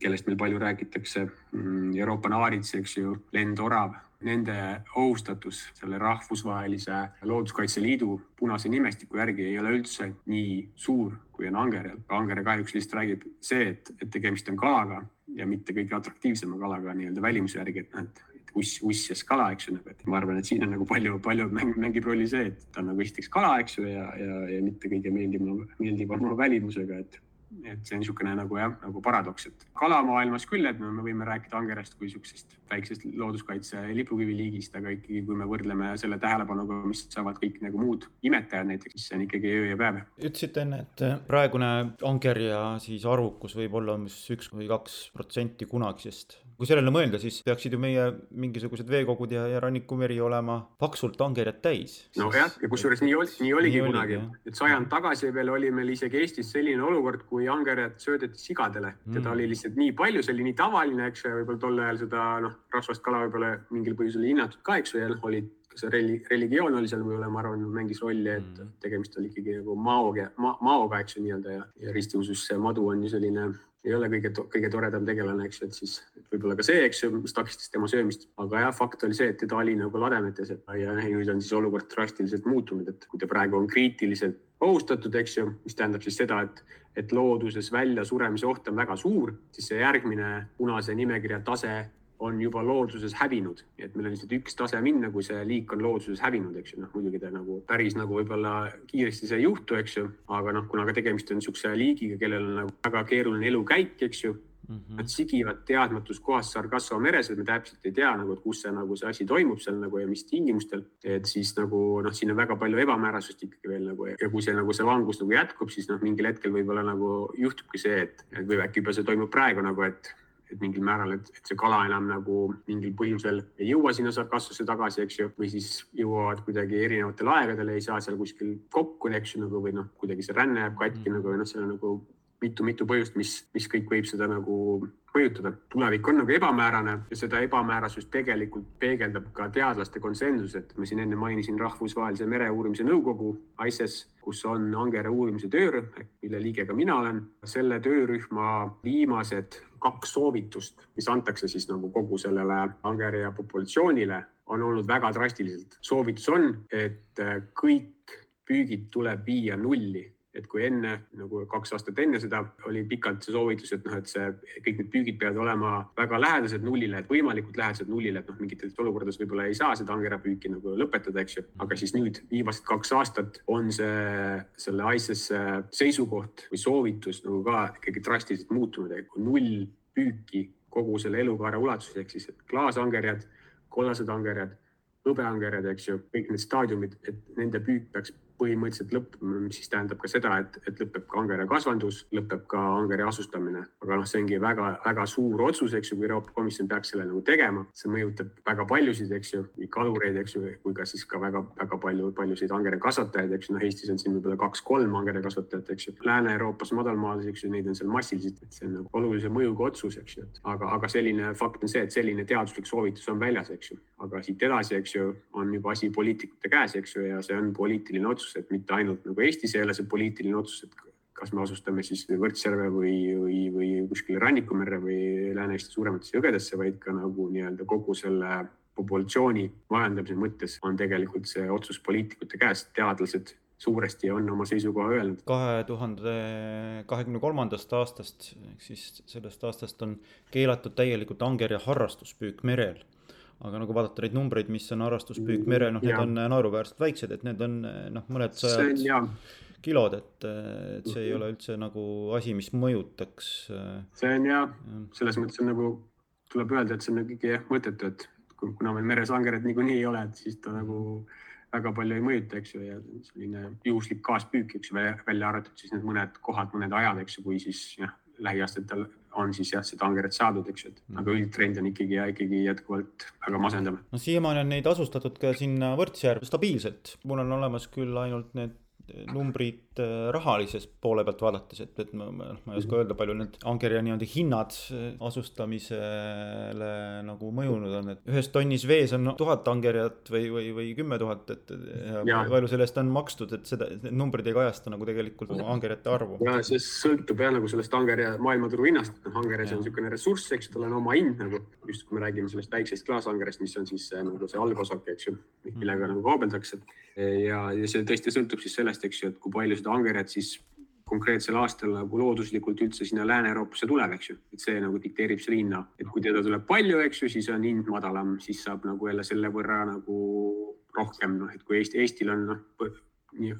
kellest meil palju räägitakse, mm, Euroopa naarits, eks ju, lendorav nende ohustatus selle rahvusvahelise looduskaitse liidu punase nimestiku järgi ei ole üldse nii suur, kui on angerjal. angere kahjuks lihtsalt räägib see, et, et tegemist on kalaga ja mitte kõige atraktiivsema kalaga nii-öelda välimuse järgi, et uss, uss ja skala, eks ju, nagu, et ma arvan, et siin on nagu palju, palju mäng, mängib rolli see, et ta on nagu esiteks kala, eks ju, ja, ja, ja mitte kõige meeldivama, meeldivama välimusega, et et see on niisugune nagu jah, nagu paradoks, et kalamaailmas küll, et me võime rääkida angerest kui niisugusest väiksest looduskaitse lipukiviliigist, aga ikkagi, kui me võrdleme selle tähelepanuga, mis saavad kõik nagu muud imetajad näiteks, siis see on ikkagi öö ja päev. ütlesite enne, et praegune angerja siis arvukus võib olla umbes üks või kaks protsenti kunagisest kui sellele mõelda, siis peaksid ju meie mingisugused veekogud ja, ja rannikumeri olema paksult angerjat täis. nojah, ja kusjuures nii oli, nii oligi nii kunagi, et sajand tagasi veel oli meil isegi Eestis selline olukord, kui angerjat söödeti sigadele. teda mm. oli lihtsalt nii palju, see oli nii tavaline, eks ju, võib-olla tol ajal seda noh, rasvast kala võib-olla mingil põhjusel hinnatud ka, eks ju, ja noh, olid see reli-, religioon oli seal võib-olla, ma arvan, mängis rolli, et mm. tegemist oli ikkagi nagu maoga ma,, maoga, eks ju nii-öelda ja, ja ristiusus see madu on ju selline, ei ole kõige, kõige toredam tegelane, eks ju, et siis võib-olla ka see, eks ju, mis takistas tema söömist. aga jah, fakt oli see, et teda oli nagu lademetes ja, ja nüüd on siis olukord drastiliselt muutunud, et kui ta praegu on kriitiliselt ohustatud, eks ju, mis tähendab siis seda, et, et looduses väljasuremise oht on väga suur, siis see järgmine punase nimekirja tase on juba looduses hävinud, et meil on lihtsalt üks tase minna, kui see liik on looduses hävinud, eks ju, noh muidugi ta nagu päris nagu võib-olla kiiresti see ei juhtu, eks ju, aga noh, kuna ka tegemist on niisuguse liigiga, kellel on nagu väga keeruline elukäik, eks ju Mm -hmm. Nad sigivad teadmatus kohas Sargasso meres, et me täpselt ei tea nagu, et kus see nagu see asi toimub seal nagu ja mis tingimustel. et siis nagu noh, siin on väga palju ebamäärasust ikkagi veel nagu ja kui see nagu see langus nagu jätkub, siis noh, mingil hetkel võib-olla nagu juhtubki see, et või äkki juba see toimub praegu nagu, et et mingil määral, et, et see kala enam nagu mingil põhjusel ei jõua sinna sarkassusse tagasi, eks ju, või siis jõuavad kuidagi erinevatel aegadel, ei saa seal kuskil kokku, eks ju, nagu või noh, kuidagi see ränne jääb katki mm. nagu või noh, seal on nagu mitu-mitu põhjust, mis, mis kõik võib seda nagu mõjutada. tulevik on nagu ebamäärane ja seda ebamäärasust tegelikult peegeldab ka teadlaste konsensus, et ma siin enne mainisin Rahvusvahelise Mereuurimise Nõukogu, ICES, kus on ankera uurimise töörühm, mille liige ka mina olen. selle töörühma viimased kaks soovitust, mis antakse siis nagu kogu sellele angerja populatsioonile, on olnud väga drastilised. soovitus on, et kõik püügid tuleb viia nulli et kui enne nagu kaks aastat enne seda oli pikalt see soovitus, et noh, et see kõik need püügid peavad olema väga lähedased nullile, et võimalikult lähedased nullile, et noh, mingites olukordades võib-olla ei saa seda angerapüüki nagu lõpetada, eks ju. aga siis nüüd viimased kaks aastat on see selle ICES seisukoht või soovitus nagu ka ikkagi drastiliselt muutunud, et null püüki kogu selle elukaare ulatuses ehk siis klaasangerjad, kollased angerjad, hõbeangerjad, eks ju, kõik need staadiumid, et nende püük peaks põhimõtteliselt lõppema, mis siis tähendab ka seda, et, et lõpeb ka angerja kasvandus, lõpeb ka angerja asustamine. aga noh, see ongi väga-väga suur otsus, eks ju, kui Euroopa Komisjon peaks selle nagu tegema. see mõjutab väga paljusid, eks ju, nii kalureid, eks ju, kui ka siis ka väga-väga palju, paljusid angerja kasvatajaid, eks ju, noh, Eestis on siin võib-olla kaks-kolm angerja kasvatajat, eks ju. Lääne-Euroopas, madalmaades, eks ju, neid on seal massiliselt, et see on nagu olulise mõjuga otsus, eks ju. aga, aga selline fakt on see, et selline teaduslik soovitus on väljas, eks ju. aga siit edasi, eks ju, on juba asi poliitikute käes, eks ju, ja see on poliitiline otsus otsus, et mitte ainult nagu Eestis ei ole see poliitiline otsus, et kas me asustame siis Võrtsjärve või, või, või kuskile Rannikumerre või Lääne-Eesti suurematesse jõgedesse, vaid ka nagu nii-öelda kogu selle populatsiooni majandamise mõttes on tegelikult see otsus poliitikute käes, teadlased suuresti on oma seisukoha öelnud. kahe tuhande kahekümne kolmandast aastast ehk siis sellest aastast on keelatud täielikult angerja harrastuspüük merel aga nagu vaadata neid numbreid, mis on harrastuspüük merel, noh, need on naeruväärselt väiksed, et need on noh, mõned sajad kilod, et, et see ei ole üldse nagu asi, mis mõjutaks. see on ja, selles mõttes on nagu, tuleb öelda, et see on ikkagi jah mõttetu, et kuna meil meres angered niikuinii ei ole, et siis ta nagu väga palju ei mõjuta, eks ju, ja selline juhuslik kaaspüük, eks ju, välja arvatud siis need mõned kohad, mõned ajad, eks ju, kui siis jah, lähiaastatel on siis jah, seda angerat saadud, eks ju, et mm. aga üldtrend on ikkagi ja ikkagi jätkuvalt väga masendav. no siiamaani on neid asustatud ka sinna Võrtsjärve stabiilselt, mul on olemas küll ainult need numbrid äh, rahalises poole pealt vaadates, et, et ma, ma, ma ei oska öelda, palju need angerja nii-öelda hinnad äh, asustamisele nagu mõjunud on, et ühes tonnis vees on tuhat angerjat või, või, või kümme tuhat, et ja palju sellest on makstud, et seda, need numbrid ei kajasta nagu tegelikult angerjate arvu. ja see sõltub jah nagu sellest angerja maailmaturu hinnast, noh angerjas on niisugune ressurss, eks tal on oma hind nagu, just kui me räägime sellest väiksest klaasangerjast, mis on siis nagu see algosak, eks ju, millega nagu kaubeldakse. ja, ja see tõesti sõltub siis sellest, sellest, eks ju, et kui palju seda angerjat siis konkreetsel aastal nagu looduslikult üldse sinna Lääne-Euroopasse tuleb, eks ju, et see nagu dikteerib selle hinna, et kui teda tuleb palju, eks ju, siis on hind madalam, siis saab nagu jälle selle võrra nagu rohkem, noh, et kui Eesti, Eestil on noh,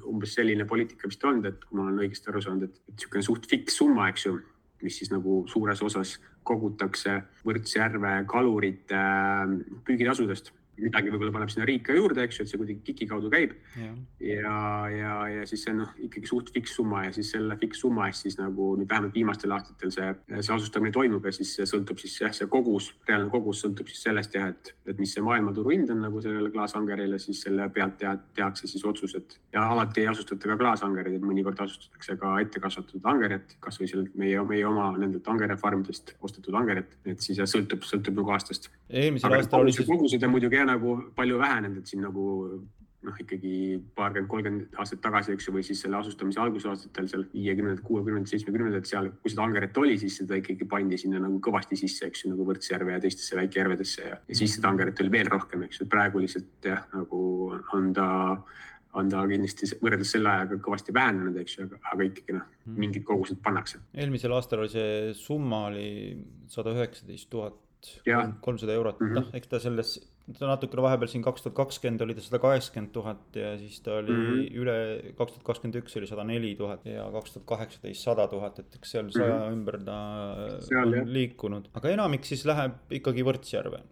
umbes selline poliitika vist olnud, et kui ma olen õigesti aru saanud, et, niisugune suht fiks summa, eks ju, mis siis nagu suures osas kogutakse Võrtsjärve kalurite püügitasudest midagi võib-olla paneb sinna riik ka juurde, eks ju, et see kuidagi KIK-i kaudu käib. ja, ja, ja, ja siis see on noh, ikkagi suht fiks summa ja siis selle fiks summa eest siis nagu nüüd vähemalt viimastel aastatel see, see asustamine toimub ja siis see sõltub siis jah, see kogus, reaalne kogus sõltub siis sellest jah, et, et mis see maailmaturu hind on nagu sellele klaasangerile, siis selle pealt teha, tehakse siis otsused. ja alati ei asustata ka klaasangereid, et mõnikord asustatakse ka ettekasvatatud angerjat, kasvõi sealt meie, meie oma nendelt angerjafarmidest ostetud angerjat, et siis sõltub, sõltub nagu aastast. eelmisel aastal oli siis kogused on muidugi nagu palju vähenenud, et siin nagu noh, ikkagi paarkümmend, kolmkümmend aastat tagasi, eks ju, või siis selle asustamise algusaastatel seal viiekümnendad, kuuekümnendad, seitsmekümnendad seal, kui seda angeret oli, siis seda ikkagi pandi sinna nagu kõvasti sisse, eks ju, nagu Võrtsjärve ja teistesse väikejärvedesse ja, ja siis seda angeret oli veel rohkem, eks ju, praegu lihtsalt jah, nagu on ta on ta kindlasti võrreldes selle ajaga kõvasti vähenenud, eks ju, aga, aga ikkagi noh, mingid kogused pannakse. eelmisel aastal oli see summa oli sada üheksateist tuhat kolmsada eurot mm, -hmm. noh, eks ta selles, ta natukene vahepeal siin kaks tuhat kakskümmend oli ta sada kaheksakümmend tuhat ja siis ta oli mm -hmm. üle, kaks tuhat kakskümmend üks oli sada neli tuhat ja kaks tuhat kaheksateist sada tuhat, et eks seal saja mm -hmm. ümber ta seal, on jah. liikunud, aga enamik siis läheb ikkagi Võrtsjärve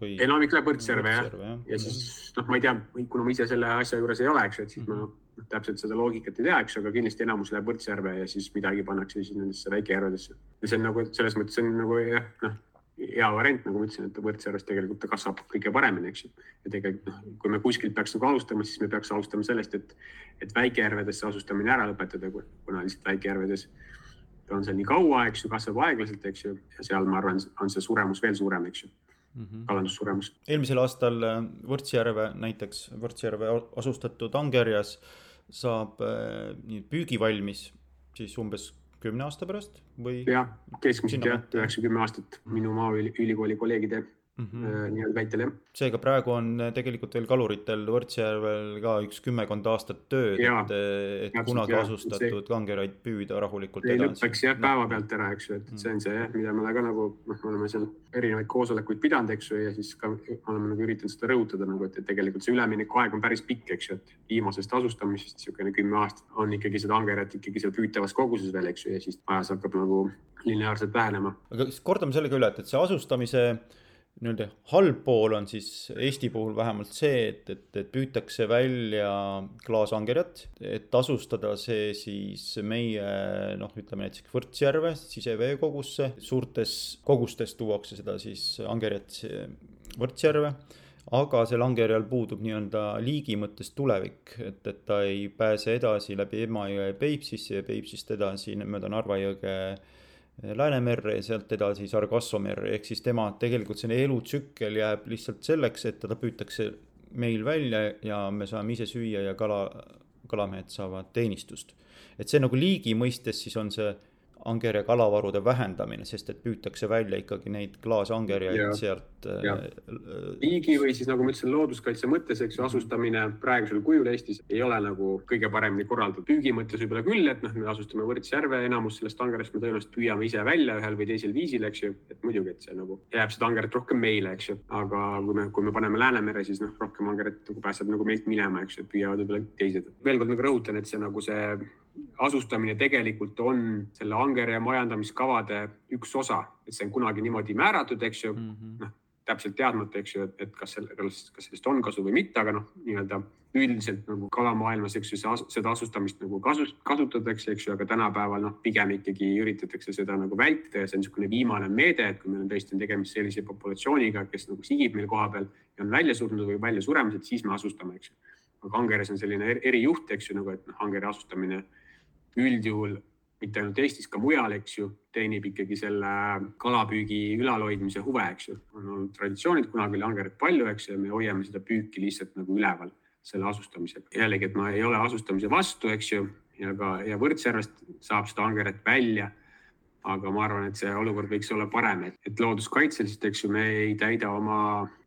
või? enamik läheb Võrtsjärve jah, ja, ja siis noh, ma ei tea, kuna ma ise selle asja juures ei ole, eks ju, et siis mm -hmm. ma noh, täpselt seda loogikat ei tea, eks ju, aga kindlasti enamus läheb Võrtsjärve ja siis midagi pannakse siis nendesse väikejärvedesse. ja see on nagu selles mõttes on nagu jah, noh hea variant, nagu ma ütlesin, et Võrtsjärves tegelikult ta kasvab kõige paremini, eks ju. ja tegelikult noh, kui me kuskilt peaks nagu alustama, siis me peaks alustama sellest, et, et väikejärvedesse asustamine ära lõpetada, kuna lihtsalt väikejärvedes on seal nii kaua, eks ju, kasvab aeglaselt, eks ju, ja seal ma arvan, on see suremus veel suurem, eks ju mm -hmm. kalandussuremus. eelmisel aastal äh, Võrtsjärve näiteks, Võrtsjärve asustatud angerjas saab äh, nii püügi valmis siis umbes kümne aasta pärast või? jah, keskmiselt jah, üheksa, kümme aastat minu maaülikooli kolleegide mm -hmm. nii-öelda väitel jah. seega praegu on äh, tegelikult veel kaluritel Võrtsjärvel ka üks kümmekond aastat tööd, et, et Täpselt, kunagi jah, asustatud see... kangeraid püüda rahulikult ei edasi. lõpeks jah päevapealt ära, eks ju, et see on see jah, mida me ka nagu noh, me oleme seal erinevaid koosolekuid pidanud, eks ju, ja siis ka oleme nagu üritanud seda rõhutada nagu, et, et tegelikult see üleminekuaeg on päris pikk, eks ju, et viimasest asustamisest niisugune kümme aastat on ikkagi seda angerat ikkagi seal püütavas koguses veel, eks ju, ja siis ajas hakkab nagu lineaarselt vähenema. aga kordame selle ka üle, et, et see asustamise nii-öelda halb pool on siis Eesti puhul vähemalt see, et, et, et püütakse välja klaasangerjat, et tasustada see siis meie noh, ütleme näiteks Võrtsjärve siseveekogusse, suurtes kogustes tuuakse seda siis angerjat Võrtsjärve aga sel angerjal puudub nii-öelda liigi mõttes tulevik, et, et ta ei pääse edasi läbi Emajõe Peipsisse ja Peipsist edasi mööda Narva jõge Läänemerre ja sealt edasi Sargasso merre, ehk siis tema tegelikult selline elutsükkel jääb lihtsalt selleks, et teda püütakse meil välja ja me saame ise süüa ja kala, kalamehed saavad teenistust. et see nagu liigi mõistes siis on see angerja kalavarude vähendamine, sest et püütakse välja ikkagi neid klaasangerjaid sealt. liigi äh, või siis nagu ma ütlesin, looduskaitse mõttes, eks ju, asustamine praegusel kujul Eestis ei ole nagu kõige paremini korraldatud. püügi mõttes võib-olla küll, et noh, me asustame Võrtsjärve, enamus sellest angerjast me tõenäoliselt püüame ise välja ühel või teisel viisil, eks ju. et muidugi, et see nagu jääb seda angeret rohkem meile, eks ju, aga kui me, kui me paneme Läänemere, siis noh, rohkem angeret nagu pääseb nagu meilt minema, eks ju, püüavad võib-olla teised. veel kord nagu rõhutan, et see nagu see asustamine tegelikult on selle ankere majandamiskavade üks osa, et see on kunagi niimoodi määratud, eks ju mm -hmm., noh täpselt teadmata, eks ju, et, kas selle, kas sellest on kasu või mitte, aga noh, nii-öelda üldiselt nagu kalamaailmas, eks ju, seda asustamist nagu kasus, kasutatakse, eks ju, aga tänapäeval noh, pigem ikkagi üritatakse seda nagu vältida ja see on niisugune viimane meede, et kui meil on tõesti on tegemist sellise populatsiooniga, kes nagu sigib meil kohapeal ja on välja surnud või välja suremas, et siis me asustame, eks ju. aga angeres on selline erijuht, eks ju, nagu et noh, angere asustamine üldjuhul mitte ainult Eestis, ka mujal, eks ju, teenib ikkagi selle kalapüügi ülalhoidmise huve, eks ju. on olnud traditsioonid, kunagi oli angeret palju, eks ju, ja me hoiame seda püüki lihtsalt nagu üleval selle asustamisega. jällegi, et ma ei ole asustamise vastu, eks ju, ja ka, ja Võrtsjärvest saab seda angeret välja aga ma arvan, et see olukord võiks olla parem, et, et looduskaitseliselt, eks ju, me ei täida oma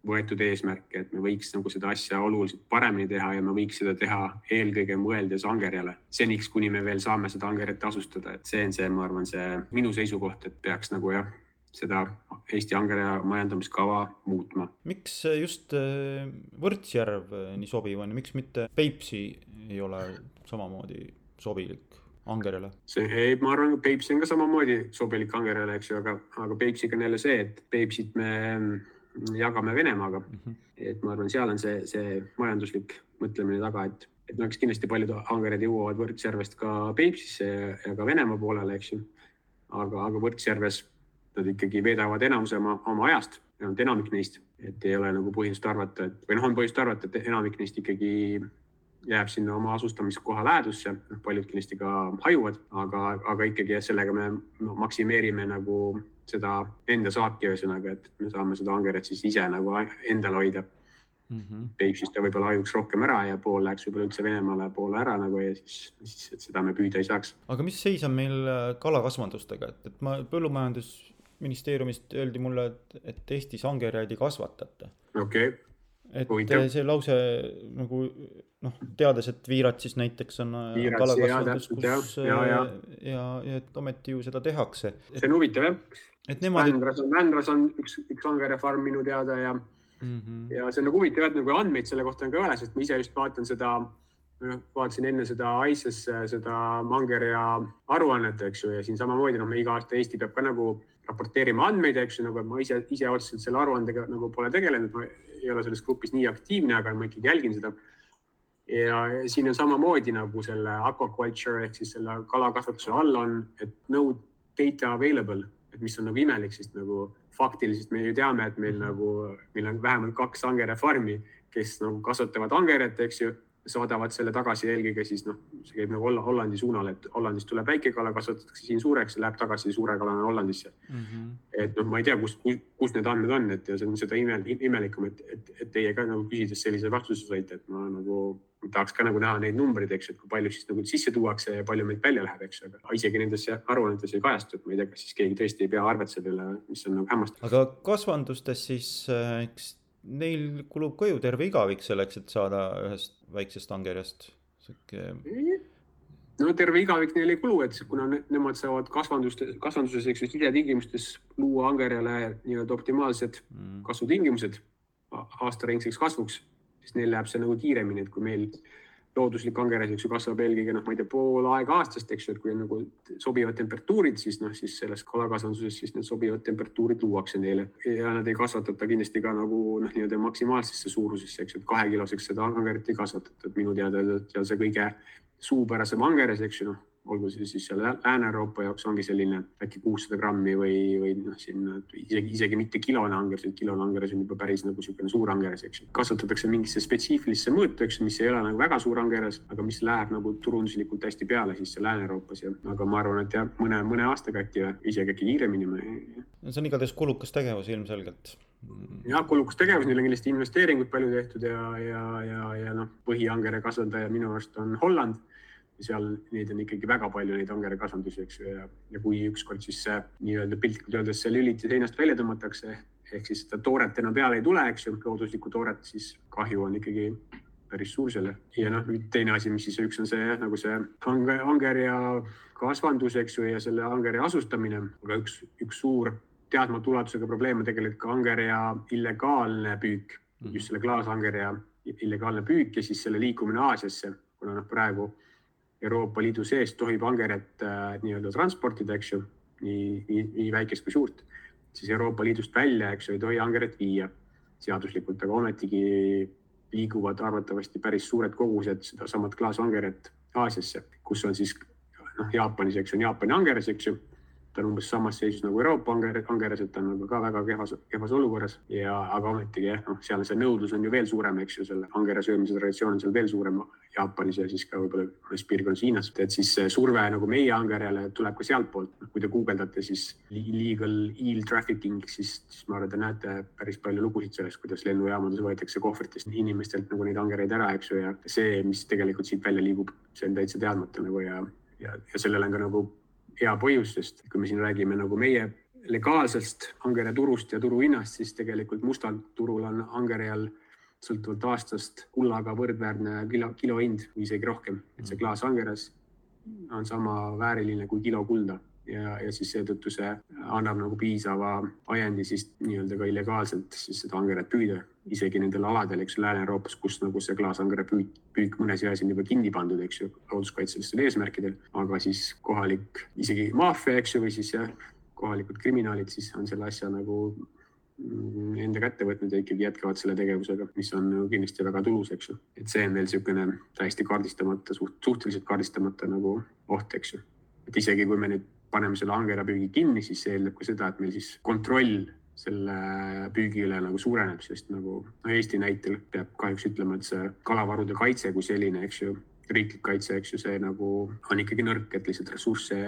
võetud eesmärke, et me võiks nagu seda asja oluliselt paremini teha ja me võiks seda teha eelkõige mõeldes angerjale. seniks, kuni me veel saame seda angeret asustada, et see on see, ma arvan, see minu seisukoht, et peaks nagu jah, seda Eesti angerja majandamiskava muutma. miks just äh, Võrtsjärv nii sobiv on ja miks mitte Peipsi ei ole samamoodi sobilik? Angerjale? see, ei, ma arvan, Peipsi on ka samamoodi sobilik angerjale, eks ju, aga, aga Peipsiga on jälle see, et Peipsit me jagame Venemaaga mm. -hmm. et ma arvan, seal on see, see majanduslik mõtlemine taga, et, et no eks kindlasti paljud angered jõuavad Võrtsjärvest ka Peipsisse ja, ja ka Venemaa poolele, eks ju. aga, aga Võrtsjärves nad ikkagi veedavad enamuse oma, oma ajast, vähemalt enamik neist, et ei ole nagu põhjust arvata, et või noh, on põhjust arvata, et enamik neist ikkagi jääb sinna oma asustamiskoha lähedusse, noh, paljud kindlasti ka hajuvad, aga, aga ikkagi sellega me maksimeerime nagu seda enda saaki, ühesõnaga, et me saame seda angeret siis ise nagu endal hoida. Mm -hmm.. Peipsist ta võib-olla hajuks rohkem ära ja pool läheks võib-olla üldse Venemaale poole ära nagu ja siis, siis, seda me püüda ei saaks. aga mis seis on meil äh, kalakasvandustega, et, et ma põllumajandusministeeriumist öeldi mulle, et, et Eestis angerjaid ei kasvatata. okei. okay et Huvitav. see lause nagu noh, teades, et Viirat siis näiteks on äh, kalakasvatus, kus ja, ja, ja, ja et ometi ju seda tehakse. see on huvitav jah. et nemad. Vändras on, Vändras on üks, üks angerefarm minu teada ja mm, -hmm. ja see on nagu huvitav, et nagu andmeid selle kohta on ka ole, sest ma ise just vaatan seda noh, vaatasin enne seda ICES seda Mangeria aruannet, eks ju, ja siin samamoodi noh, me iga aasta Eesti peab ka nagu raporteerima andmeid, eks ju, nagu ma ise, ise otseselt selle aruandega nagu pole tegelenud, ma ei ole selles grupis nii aktiivne, aga ma ikkagi jälgin seda. ja siin on samamoodi nagu selle aquaculture ehk siis selle kalakasvatuse all on, et no data available, et mis on nagu imelik, sest nagu faktiliselt me ju teame, et meil nagu, meil on vähemalt kaks angerefarmi, kes nagu kasvatavad angeret, eks ju saadavad selle tagasi eelkõige siis noh, see käib nagu Hollandi suunal, et Hollandist tuleb väikekala, kasvatatakse siin suureks ja läheb tagasi suure kalana Hollandisse mm. -hmm. et noh, ma ei tea, kus, kus need andmed on, et ja see on seda ime, imelikum, et, et, et teie ka nagu küsides sellise vastuse saite, et ma nagu tahaks ka nagu näha neid numbreid, eks et kui palju siis nagu sisse tuuakse ja palju meid välja läheb, eks aga isegi nendes aruannetes ei kajastu, et ma ei tea, kas siis keegi tõesti ei pea arvet selle üle, mis on nagu hämmastav. aga kasvandustes siis, äh, eks neil kulub ka ju terve igavik selleks, et saada ühest väiksest angerjast sihuke. no terve igavik neil ei kulu, et kuna ne, nemad saavad kasvanduste, kasvanduses, eks ju, sidetingimustes luua angerjale nii-öelda optimaalsed mm. kasvutingimused aastaringseks kasvuks, siis neil läheb see nagu kiiremini, et kui meil looduslik angeres, eks ju, kasvab eelkõige noh, ma ei tea, pool aega aastast, eks ju, et kui on nagu sobivad temperatuurid, siis noh, siis selles kalakasvanduses siis need sobivad temperatuurid luuakse neile. Ja nad ei kasvatata kindlasti ka nagu noh, nii-öelda maksimaalsesse suurusesse, eks ju, et kahekiloseks seda angeret ei kasvatata, et minu teada ja see kõige suupärasem angeres, eks ju, noh olgu see siis seal Lääne-Euroopa jaoks ongi selline äkki kuussada grammi või, või noh, sinna isegi, isegi mitte kilone angeres, et kilone angeres on juba päris nagu niisugune suur angeres, eks ju. kasvatatakse mingisse spetsiifilisse mõõtu, eks ju, mis ei ole nagu väga suur angeres, aga mis läheb nagu turunduslikult hästi peale siis Lääne-Euroopas ja, aga ma arvan, et jah, mõne, mõne aastaga äkki või isegi äkki kiiremini. no see on igatahes kulukas tegevus ilmselgelt jah, kulukas tegevus, neil on kindlasti investeeringuid palju tehtud ja, ja, ja, ja noh, põhiangere kasvataja minu arust on Holland seal neid on ikkagi väga palju, neid angerekasvandusi, eks ju, ja, ja kui ükskord siis see nii-öelda piltlikult öeldes see lüliti seinast välja tõmmatakse ehk siis seda tooret enam peale ei tule, eks ju, looduslikku tooret, siis kahju on ikkagi päris suur selle. ja noh, teine asi, mis siis üks on see nagu see anger, angerja kasvandus, eks ju, ja selle angerja asustamine, aga üks, üks suur teadmatu ulatusega probleem on tegelikult ka angerja illegaalne püük, just selle klaasangerja illegaalne püük ja siis selle liikumine Aasiasse, kuna noh, praegu Euroopa Liidu sees tohib angeret äh, nii-öelda transportida, eks ju, nii, nii, nii väikest kui suurt, siis Euroopa Liidust välja, eks ju, ei tohi angeret viia. Seaduslikult, aga ometigi liiguvad arvatavasti päris suured kogused sedasamat klaasangeret Aasiasse, kus on siis noh, Jaapanis, eks ju, on Jaapani angeres, eks ju ta on umbes samas seisus nagu Euroopa angeres, et ta on nagu ka väga kehvas, kehvas olukorras ja, aga ometigi jah, noh, seal see nõudlus on ju veel suurem, eks ju, selle angere söömise traditsioon on seal veel suurem Jaapanis ja siis ka võib-olla mõnes piirkonnas Hiinas, et siis surve nagu meie angerjale tuleb ka sealtpoolt. kui te guugeldate siis legal eel trafficking, siis, siis ma arvan, te näete päris palju lugusid sellest, kuidas lennujaamades võetakse kohvritest inimestelt nagu neid angereid ära, eks ju, ja see, mis tegelikult siit välja liigub, see on täitsa teadmata nagu ja, ja, ja sellel on ka nagu hea põhjus, sest kui me siin räägime nagu meie legaalsest angere turust ja turuhinnast, siis tegelikult mustal turul on angerjal sõltuvalt aastast kullaga võrdväärne kilo, kilohind või isegi rohkem, et see klaas angeres on sama vääriline kui kilo kulda ja, ja siis seetõttu see annab nagu piisava ajendi siis nii-öelda ka illegaalselt siis seda angeret püüda, isegi nendel aladel, eks ju, Lääne-Euroopas, kus nagu see klaasangere püük, püük mõnes jões on juba kinni pandud, eks ju, looduskaitselistel eesmärkidel, aga siis kohalik, isegi maffia, eks ju, või siis jah, kohalikud kriminaalid siis on selle asja nagu mm, enda kätte võtnud ja ikkagi jätkavad selle tegevusega, mis on ju kindlasti väga tulus, eks ju. et see on veel niisugune täiesti kaardistamata, suht, suhteliselt kaardistamata nagu oht, eks ju. et isegi kui me nüüd paneme selle angerjapüügi kinni, siis see eeldab ka seda, et meil siis kontroll selle püügi üle nagu suureneb, sest nagu no Eesti näitel peab kahjuks ütlema, et see kalavarude kaitse kui selline, eks ju, riiklik kaitse, eks ju, see nagu on ikkagi nõrk, et lihtsalt ressursse,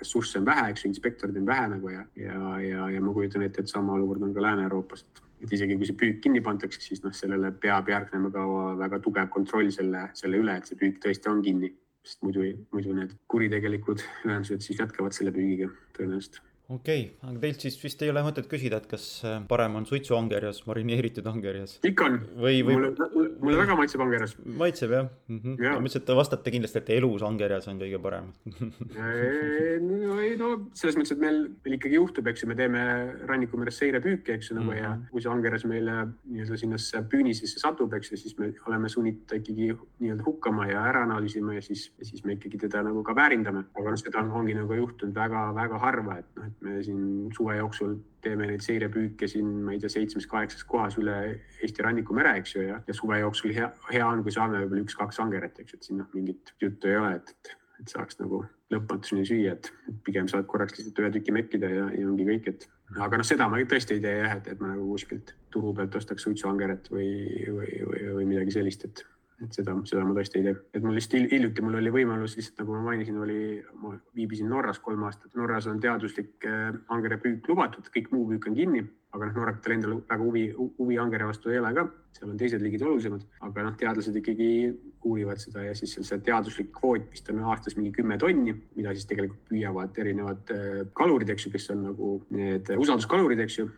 ressursse on vähe, eks ju, inspektorid on vähe nagu ja, ja, ja, ja ma kujutan ette, et sama olukord on ka Lääne-Euroopas, et isegi kui see püük kinni pandakse, siis noh, sellele peab järgnema ka väga tugev kontroll selle, selle üle, et see püük tõesti on kinni, sest muidu, muidu need kuritegelikud ühendused siis jätkavad selle püügiga tõenäoliselt okei okay,, aga teilt siis vist ei ole mõtet küsida, et kas äh, parem on suitsuangerjas, marineeritud angerjas? ikka on või, või... mulle, mulle väga maitseb angerjas. maitseb jah mm? -hmm. ja. ma mõtlesin, et te vastate kindlasti, et elus angerjas on kõige parem no ei no selles mõttes, et meil, meil ikkagi juhtub, eks ju, me teeme rannikumeres seirepüüki, eks ju nagu mm -hmm. ja kui see angerjas meile nii-öelda sinnasse püüni sisse satub, eks ju, siis me oleme sunnitud ikkagi nii-öelda hukkama ja ära analüüsima ja siis, siis me ikkagi teda nagu ka väärindame. aga noh, seda ongi nagu juhtunud väga-väga harva, et noh, et me siin suve jooksul teeme neid seirepüüke siin, ma ei tea, seitsmes-kaheksas kohas üle Eesti rannikumere, eks ju, ja, ja suve jooksul hea, hea on, kui saame võib-olla üks-kaks angeret, eks et siin noh, mingit juttu ei ole, et, et saaks nagu lõpmatuseni süüa, et pigem saad korraks lihtsalt ühe tüki mekkida ja, ja ongi kõik, et aga noh, seda ma tõesti ei tee jah, et, et ma nagu kuskilt turu pealt ostaks suitsuangeret või, või, või, või midagi sellist, et et seda, seda ma tõesti ei tee, et mul lihtsalt hiljuti mul oli võimalus lihtsalt nagu ma mainisin, oli, ma viibisin Norras kolm aastat. Norras on teaduslik äh, angerjapüük lubatud, kõik muu püük on kinni, aga noh, norrakatel endal väga huvi, huvi angerja vastu ei ole ka, seal on teised liigid olulisemad, aga noh, teadlased ikkagi uurivad seda ja siis see teaduslik kvoot vist on aastas mingi kümme tonni, mida siis tegelikult püüavad erinevad äh, kalurid, eks ju, kes on nagu need usalduskalurid, eks ju.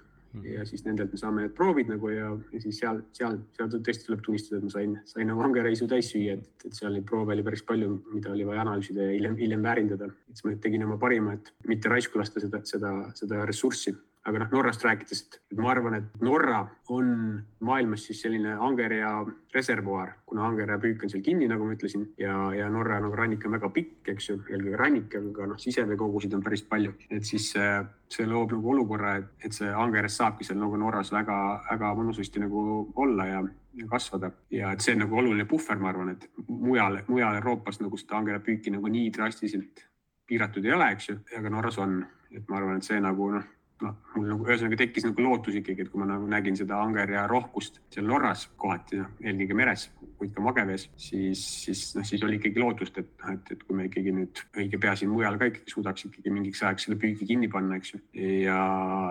Ja siis nendelt me saame need proovid nagu ja, ja siis seal, seal, seal tõesti tuleb tunnistada, et ma sain, sain nagu hangereisu täis süüa, et, et seal neid proove oli päris palju, mida oli vaja analüüsida ja hiljem, hiljem väärindada. siis ma tegin oma parima, et mitte raisku lasta seda, seda, seda ressurssi aga noh, Norrast rääkides, et ma arvan, et Norra on maailmas siis selline angerja reservuaar, kuna angerja püük on seal kinni, nagu ma ütlesin, ja, ja Norra nagu rannik on väga pikk, eks ju, eelkõige rannik, aga noh, siseveekogusid on päris palju, et siis äh, see loob nagu olukorra, et, et see angerjas saabki seal nagu Norras väga-väga mõnusasti nagu olla ja ja kasvada. Ja et see on nagu oluline puhver, ma arvan, et mujal, mujal Euroopas nagu seda angerjapüüki nagu nii drastiliselt piiratud ei ole, eks ju, aga Norras on, et ma arvan, et see nagu noh noh, mul nagu ühesõnaga tekkis nagu lootus ikkagi, et kui ma nagu nägin seda angerja rohkust seal Norras kohati, noh, eelkõige meres, kuid ka magevees, siis, siis noh, siis oli ikkagi lootust, et noh, et, et kui me ikkagi nüüd õige pea siin mujal ka ikkagi suudaks ikkagi mingiks ajaks selle püügi kinni panna, eks ju. ja,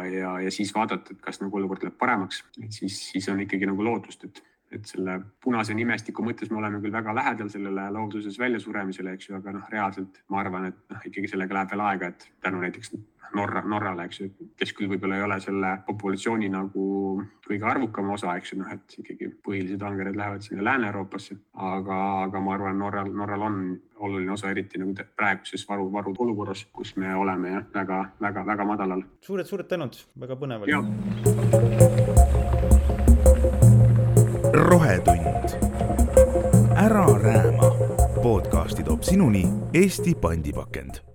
ja, ja siis vaadata, et kas nagu olukord läheb paremaks, et siis, siis on ikkagi nagu lootust, et et selle punase nimestiku mõttes me oleme küll väga lähedal sellele looduses väljasuremisele, eks ju, aga noh, reaalselt ma arvan, et noh, ikkagi sellega läheb veel aega, et tänu näiteks Norra, Norrale, eks ju, kes küll võib-olla ei ole selle populatsiooni nagu kõige arvukam osa, eks ju, noh, et ikkagi põhilised angered lähevad sinna Lääne-Euroopasse, aga, aga ma arvan, Norral, Norral on oluline osa, eriti nagu praeguses varu, varude olukorras, kus me oleme jah, väga, väga, väga madalal suured,. suured-suured tänud, väga põnev oli. rohetund. ära rääma. podcasti toob sinuni Eesti pandipakend